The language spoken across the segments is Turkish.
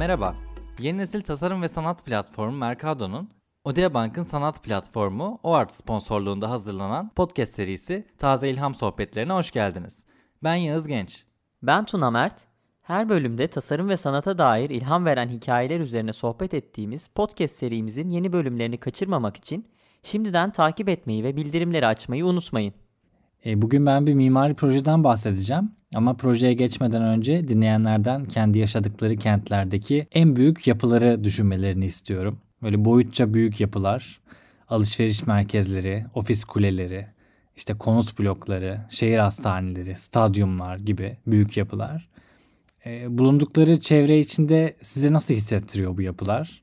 Merhaba, yeni nesil tasarım ve sanat platformu Mercado'nun Odea Bank'ın sanat platformu OART sponsorluğunda hazırlanan podcast serisi Taze İlham Sohbetlerine hoş geldiniz. Ben Yağız Genç. Ben Tuna Mert. Her bölümde tasarım ve sanata dair ilham veren hikayeler üzerine sohbet ettiğimiz podcast serimizin yeni bölümlerini kaçırmamak için şimdiden takip etmeyi ve bildirimleri açmayı unutmayın. E, bugün ben bir mimari projeden bahsedeceğim. Ama projeye geçmeden önce dinleyenlerden kendi yaşadıkları kentlerdeki en büyük yapıları düşünmelerini istiyorum. Böyle boyutça büyük yapılar, alışveriş merkezleri, ofis kuleleri, işte konut blokları, şehir hastaneleri, stadyumlar gibi büyük yapılar. E, bulundukları çevre içinde size nasıl hissettiriyor bu yapılar?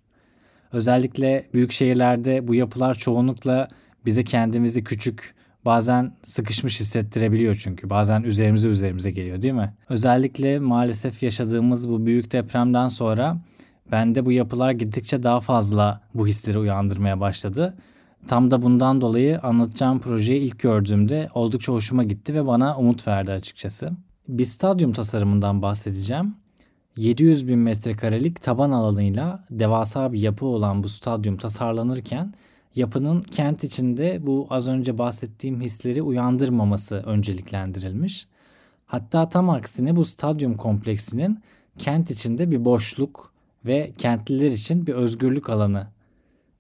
Özellikle büyük şehirlerde bu yapılar çoğunlukla bize kendimizi küçük, bazen sıkışmış hissettirebiliyor çünkü. Bazen üzerimize üzerimize geliyor değil mi? Özellikle maalesef yaşadığımız bu büyük depremden sonra bende bu yapılar gittikçe daha fazla bu hisleri uyandırmaya başladı. Tam da bundan dolayı anlatacağım projeyi ilk gördüğümde oldukça hoşuma gitti ve bana umut verdi açıkçası. Bir stadyum tasarımından bahsedeceğim. 700 bin metrekarelik taban alanıyla devasa bir yapı olan bu stadyum tasarlanırken yapının kent içinde bu az önce bahsettiğim hisleri uyandırmaması önceliklendirilmiş. Hatta tam aksine bu stadyum kompleksinin kent içinde bir boşluk ve kentliler için bir özgürlük alanı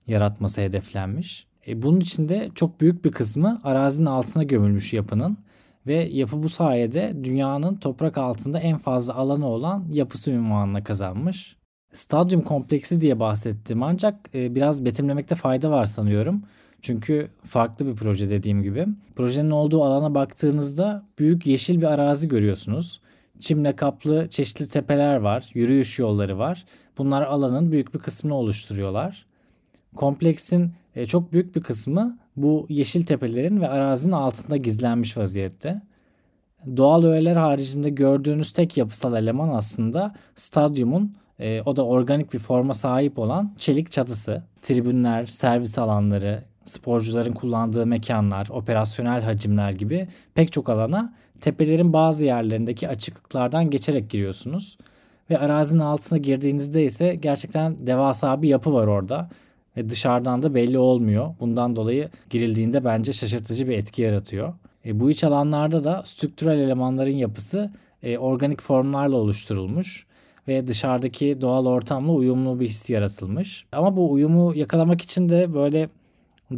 yaratması hedeflenmiş. E bunun içinde çok büyük bir kısmı arazinin altına gömülmüş yapının ve yapı bu sayede dünyanın toprak altında en fazla alanı olan yapısı ünvanına kazanmış. Stadyum kompleksi diye bahsettim ancak e, biraz betimlemekte fayda var sanıyorum. Çünkü farklı bir proje dediğim gibi. Projenin olduğu alana baktığınızda büyük yeşil bir arazi görüyorsunuz. Çimle kaplı çeşitli tepeler var, yürüyüş yolları var. Bunlar alanın büyük bir kısmını oluşturuyorlar. Kompleksin e, çok büyük bir kısmı bu yeşil tepelerin ve arazinin altında gizlenmiş vaziyette. Doğal öğeler haricinde gördüğünüz tek yapısal eleman aslında stadyumun e, o da organik bir forma sahip olan çelik çatısı. Tribünler, servis alanları, sporcuların kullandığı mekanlar, operasyonel hacimler gibi pek çok alana tepelerin bazı yerlerindeki açıklıklardan geçerek giriyorsunuz. Ve arazinin altına girdiğinizde ise gerçekten devasa bir yapı var orada. Ve dışarıdan da belli olmuyor. Bundan dolayı girildiğinde bence şaşırtıcı bir etki yaratıyor. E, bu iç alanlarda da strüktürel elemanların yapısı e, organik formlarla oluşturulmuş ve dışarıdaki doğal ortamla uyumlu bir his yaratılmış. Ama bu uyumu yakalamak için de böyle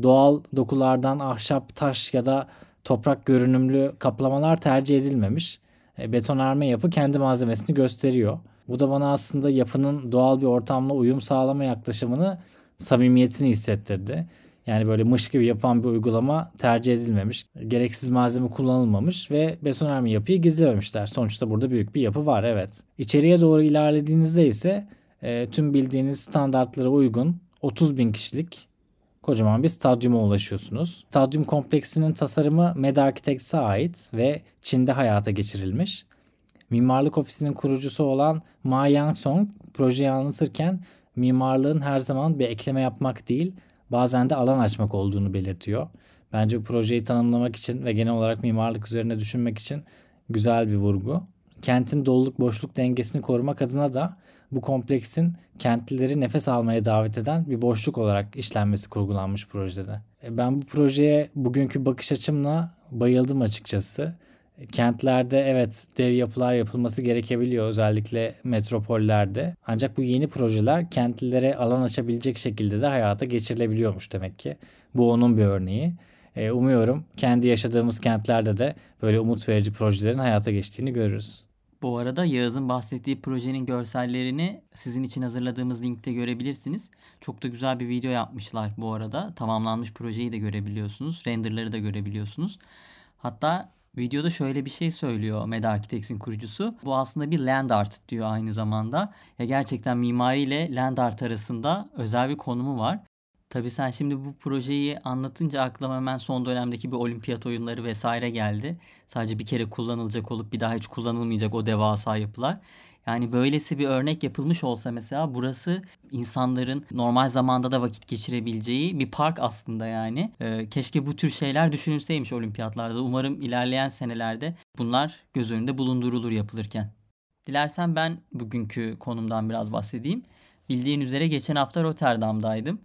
doğal dokulardan ahşap, taş ya da toprak görünümlü kaplamalar tercih edilmemiş. E, betonarme yapı kendi malzemesini gösteriyor. Bu da bana aslında yapının doğal bir ortamla uyum sağlama yaklaşımını samimiyetini hissettirdi. Yani böyle mış gibi yapan bir uygulama tercih edilmemiş. Gereksiz malzeme kullanılmamış ve betonarme yapıyı gizlememişler. Sonuçta burada büyük bir yapı var evet. İçeriye doğru ilerlediğinizde ise e, tüm bildiğiniz standartlara uygun 30 bin kişilik kocaman bir stadyuma ulaşıyorsunuz. Stadyum kompleksinin tasarımı Med Architects'e ait ve Çin'de hayata geçirilmiş. Mimarlık ofisinin kurucusu olan Ma Yang-song projeyi anlatırken mimarlığın her zaman bir ekleme yapmak değil, bazen de alan açmak olduğunu belirtiyor. Bence projeyi tanımlamak için ve genel olarak mimarlık üzerine düşünmek için güzel bir vurgu. Kentin doluluk boşluk dengesini korumak adına da bu kompleksin kentlileri nefes almaya davet eden bir boşluk olarak işlenmesi kurgulanmış projede. E, ben bu projeye bugünkü bakış açımla bayıldım açıkçası. Kentlerde evet dev yapılar yapılması gerekebiliyor özellikle metropollerde. Ancak bu yeni projeler kentlilere alan açabilecek şekilde de hayata geçirilebiliyormuş demek ki. Bu onun bir örneği. E, umuyorum kendi yaşadığımız kentlerde de böyle umut verici projelerin hayata geçtiğini görürüz. Bu arada Yağız'ın bahsettiği projenin görsellerini sizin için hazırladığımız linkte görebilirsiniz. Çok da güzel bir video yapmışlar bu arada. Tamamlanmış projeyi de görebiliyorsunuz. Renderları da görebiliyorsunuz. Hatta Videoda şöyle bir şey söylüyor Med Architects'in kurucusu. Bu aslında bir land art diyor aynı zamanda. Ya gerçekten mimari ile land art arasında özel bir konumu var. Tabii sen şimdi bu projeyi anlatınca aklıma hemen son dönemdeki bir olimpiyat oyunları vesaire geldi. Sadece bir kere kullanılacak olup bir daha hiç kullanılmayacak o devasa yapılar. Yani böylesi bir örnek yapılmış olsa mesela burası insanların normal zamanda da vakit geçirebileceği bir park aslında yani. Ee, keşke bu tür şeyler düşünülseymiş olimpiyatlarda. Umarım ilerleyen senelerde bunlar göz önünde bulundurulur yapılırken. Dilersen ben bugünkü konumdan biraz bahsedeyim. Bildiğin üzere geçen hafta Rotterdam'daydım.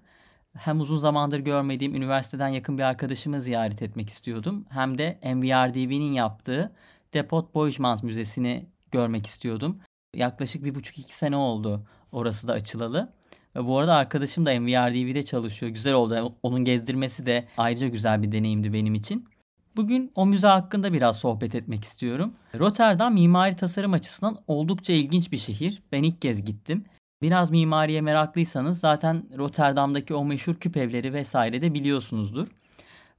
Hem uzun zamandır görmediğim üniversiteden yakın bir arkadaşımı ziyaret etmek istiyordum. Hem de MVRDV'nin yaptığı Depot Boijmans Müzesi'ni görmek istiyordum. Yaklaşık bir buçuk iki sene oldu orası da açılalı. Ve bu arada arkadaşım da MVRDV'de çalışıyor. Güzel oldu. Onun gezdirmesi de ayrıca güzel bir deneyimdi benim için. Bugün o müze hakkında biraz sohbet etmek istiyorum. Rotterdam mimari tasarım açısından oldukça ilginç bir şehir. Ben ilk kez gittim. Biraz mimariye meraklıysanız zaten Rotterdam'daki o meşhur küp evleri vesaire de biliyorsunuzdur.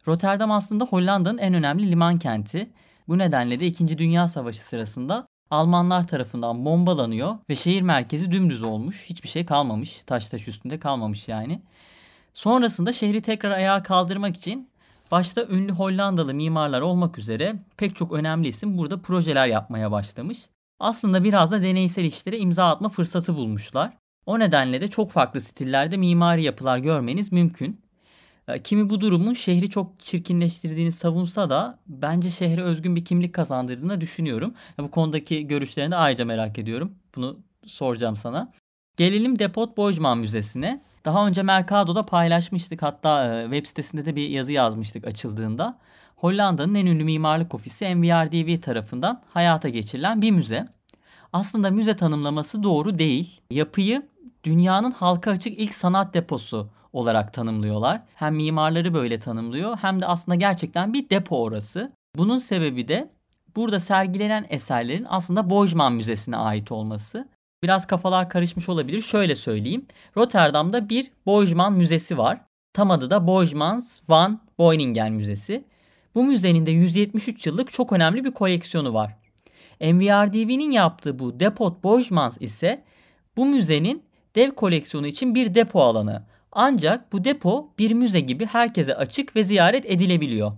Rotterdam aslında Hollanda'nın en önemli liman kenti. Bu nedenle de 2. Dünya Savaşı sırasında Almanlar tarafından bombalanıyor ve şehir merkezi dümdüz olmuş. Hiçbir şey kalmamış. Taş taş üstünde kalmamış yani. Sonrasında şehri tekrar ayağa kaldırmak için başta ünlü Hollandalı mimarlar olmak üzere pek çok önemli isim burada projeler yapmaya başlamış. Aslında biraz da deneysel işlere imza atma fırsatı bulmuşlar. O nedenle de çok farklı stillerde mimari yapılar görmeniz mümkün. E, kimi bu durumun şehri çok çirkinleştirdiğini savunsa da bence şehre özgün bir kimlik kazandırdığını düşünüyorum. Bu konudaki görüşlerini de ayrıca merak ediyorum. Bunu soracağım sana. Gelelim Depot Bojman Müzesi'ne. Daha önce Mercado'da paylaşmıştık. Hatta e, web sitesinde de bir yazı yazmıştık açıldığında. Hollanda'nın en ünlü mimarlık ofisi MVRDV tarafından hayata geçirilen bir müze. Aslında müze tanımlaması doğru değil. Yapıyı dünyanın halka açık ilk sanat deposu olarak tanımlıyorlar. Hem mimarları böyle tanımlıyor hem de aslında gerçekten bir depo orası. Bunun sebebi de burada sergilenen eserlerin aslında Bojman Müzesi'ne ait olması. Biraz kafalar karışmış olabilir. Şöyle söyleyeyim. Rotterdam'da bir Bojman Müzesi var. Tam adı da Bojmans van Beuningen Müzesi. Bu müzenin de 173 yıllık çok önemli bir koleksiyonu var. MVRDV'nin yaptığı bu Depot Bojmans ise bu müzenin dev koleksiyonu için bir depo alanı. Ancak bu depo bir müze gibi herkese açık ve ziyaret edilebiliyor.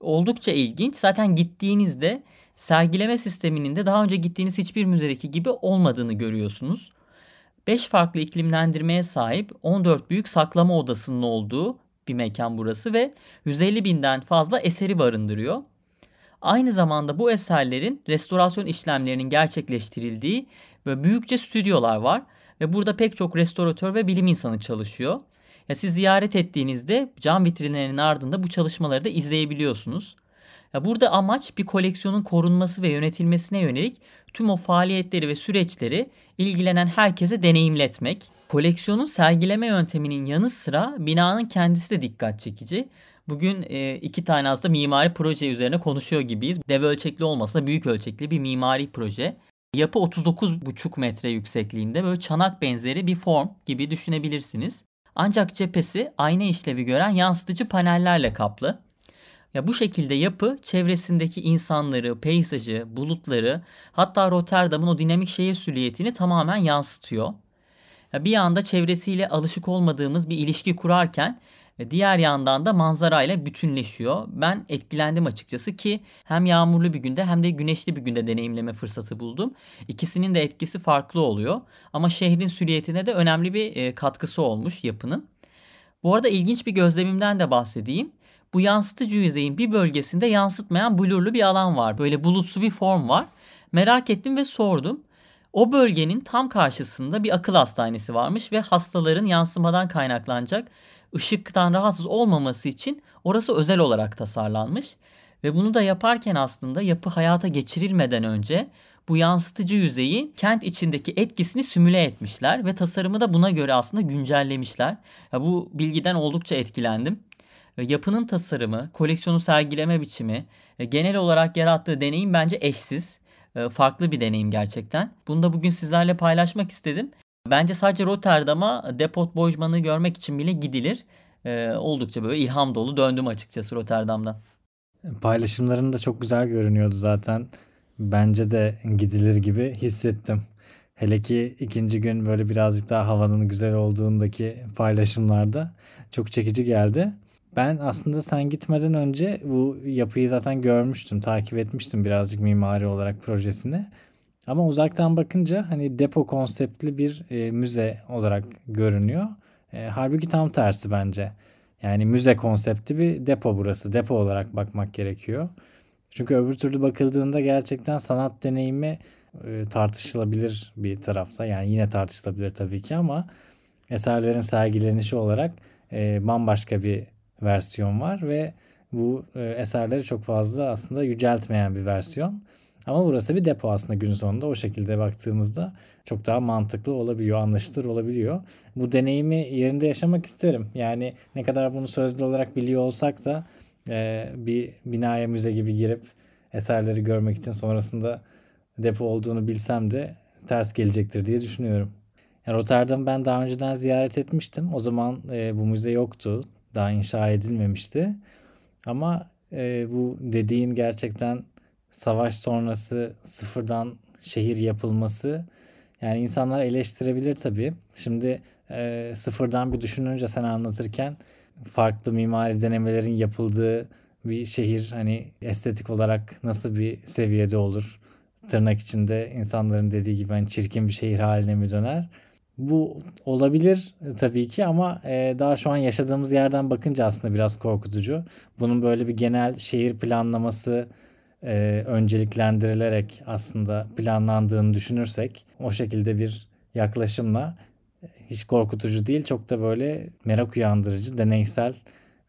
Oldukça ilginç. Zaten gittiğinizde sergileme sisteminin de daha önce gittiğiniz hiçbir müzedeki gibi olmadığını görüyorsunuz. 5 farklı iklimlendirmeye sahip 14 büyük saklama odasının olduğu bir mekan burası ve 150 binden fazla eseri barındırıyor. Aynı zamanda bu eserlerin restorasyon işlemlerinin gerçekleştirildiği ve büyükçe stüdyolar var ve burada pek çok restoratör ve bilim insanı çalışıyor. Ya siz ziyaret ettiğinizde cam vitrinlerinin ardında bu çalışmaları da izleyebiliyorsunuz. Ya burada amaç bir koleksiyonun korunması ve yönetilmesine yönelik tüm o faaliyetleri ve süreçleri ilgilenen herkese deneyimletmek. Koleksiyonun sergileme yönteminin yanı sıra binanın kendisi de dikkat çekici. Bugün e, iki tane aslında mimari proje üzerine konuşuyor gibiyiz. Dev ölçekli olmasa da büyük ölçekli bir mimari proje. Yapı 39,5 metre yüksekliğinde böyle çanak benzeri bir form gibi düşünebilirsiniz. Ancak cephesi ayna işlevi gören yansıtıcı panellerle kaplı. Ya bu şekilde yapı çevresindeki insanları, peyzajı, bulutları hatta Rotterdam'ın o dinamik şehir süliyetini tamamen yansıtıyor. Ya bir anda çevresiyle alışık olmadığımız bir ilişki kurarken Diğer yandan da manzarayla bütünleşiyor. Ben etkilendim açıkçası ki hem yağmurlu bir günde hem de güneşli bir günde deneyimleme fırsatı buldum. İkisinin de etkisi farklı oluyor. Ama şehrin süliyetine de önemli bir e, katkısı olmuş yapının. Bu arada ilginç bir gözlemimden de bahsedeyim. Bu yansıtıcı yüzeyin bir bölgesinde yansıtmayan blurlu bir alan var. Böyle bulutsu bir form var. Merak ettim ve sordum. O bölgenin tam karşısında bir akıl hastanesi varmış ve hastaların yansımadan kaynaklanacak ışıktan rahatsız olmaması için orası özel olarak tasarlanmış. Ve bunu da yaparken aslında yapı hayata geçirilmeden önce bu yansıtıcı yüzeyi kent içindeki etkisini simüle etmişler ve tasarımı da buna göre aslında güncellemişler. Ya bu bilgiden oldukça etkilendim. Yapının tasarımı, koleksiyonu sergileme biçimi, genel olarak yarattığı deneyim bence eşsiz. Farklı bir deneyim gerçekten. Bunu da bugün sizlerle paylaşmak istedim. Bence sadece Rotterdam'a Depot Bojman'ı görmek için bile gidilir. Ee, oldukça böyle ilham dolu döndüm açıkçası Rotterdam'dan. Paylaşımların da çok güzel görünüyordu zaten. Bence de gidilir gibi hissettim. Hele ki ikinci gün böyle birazcık daha havanın güzel olduğundaki paylaşımlarda çok çekici geldi. Ben aslında sen gitmeden önce bu yapıyı zaten görmüştüm, takip etmiştim birazcık mimari olarak projesini. Ama uzaktan bakınca hani depo konseptli bir e, müze olarak görünüyor. E, halbuki tam tersi bence. Yani müze konsepti bir depo burası. Depo olarak bakmak gerekiyor. Çünkü öbür türlü bakıldığında gerçekten sanat deneyimi e, tartışılabilir bir tarafta. Yani yine tartışılabilir tabii ki ama eserlerin sergilenişi olarak e, bambaşka bir versiyon var ve bu e, eserleri çok fazla aslında yüceltmeyen bir versiyon. Ama burası bir depo aslında gün sonunda o şekilde baktığımızda çok daha mantıklı olabiliyor, anlaşılır olabiliyor. Bu deneyimi yerinde yaşamak isterim. Yani ne kadar bunu sözlü olarak biliyor olsak da e, bir binaya müze gibi girip eserleri görmek için sonrasında depo olduğunu bilsem de ters gelecektir diye düşünüyorum. Yani Rotterdam'ı ben daha önceden ziyaret etmiştim. O zaman e, bu müze yoktu. Daha inşa edilmemişti. Ama e, bu dediğin gerçekten savaş sonrası sıfırdan şehir yapılması yani insanlar eleştirebilir tabii. Şimdi e, sıfırdan bir düşününce sen anlatırken farklı mimari denemelerin yapıldığı bir şehir hani estetik olarak nasıl bir seviyede olur? Tırnak içinde insanların dediği gibi hani çirkin bir şehir haline mi döner? Bu olabilir tabii ki ama e, daha şu an yaşadığımız yerden bakınca aslında biraz korkutucu. Bunun böyle bir genel şehir planlaması e, önceliklendirilerek aslında planlandığını düşünürsek o şekilde bir yaklaşımla hiç korkutucu değil çok da böyle merak uyandırıcı, deneysel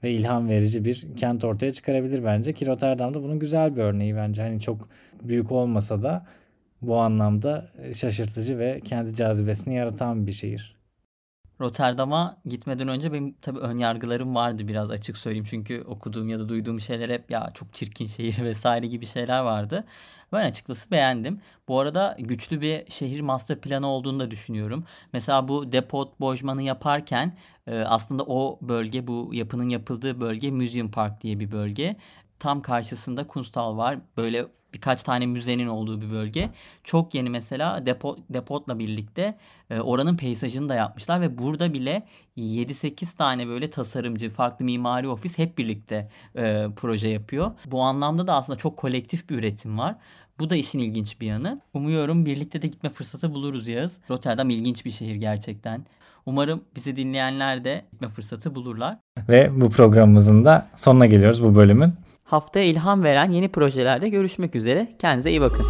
ve ilham verici bir kent ortaya çıkarabilir bence. Ki Rotterdam'da bunun güzel bir örneği bence. Hani çok büyük olmasa da bu anlamda şaşırtıcı ve kendi cazibesini yaratan bir şehir. Rotterdam'a gitmeden önce benim tabii ön yargılarım vardı biraz açık söyleyeyim. Çünkü okuduğum ya da duyduğum şeyler hep ya çok çirkin şehir vesaire gibi şeyler vardı. Ben açıkçası beğendim. Bu arada güçlü bir şehir master planı olduğunu da düşünüyorum. Mesela bu Depot Bojman'ı yaparken e, aslında o bölge bu yapının yapıldığı bölge Museum Park diye bir bölge. Tam karşısında Kunsthal var. Böyle birkaç tane müzenin olduğu bir bölge. Çok yeni mesela depo, depotla birlikte e, oranın peyzajını da yapmışlar ve burada bile 7-8 tane böyle tasarımcı, farklı mimari ofis hep birlikte e, proje yapıyor. Bu anlamda da aslında çok kolektif bir üretim var. Bu da işin ilginç bir yanı. Umuyorum birlikte de gitme fırsatı buluruz Yağız. Rotterdam ilginç bir şehir gerçekten. Umarım bizi dinleyenler de gitme fırsatı bulurlar. Ve bu programımızın da sonuna geliyoruz bu bölümün. Haftaya ilham veren yeni projelerde görüşmek üzere. Kendinize iyi bakın.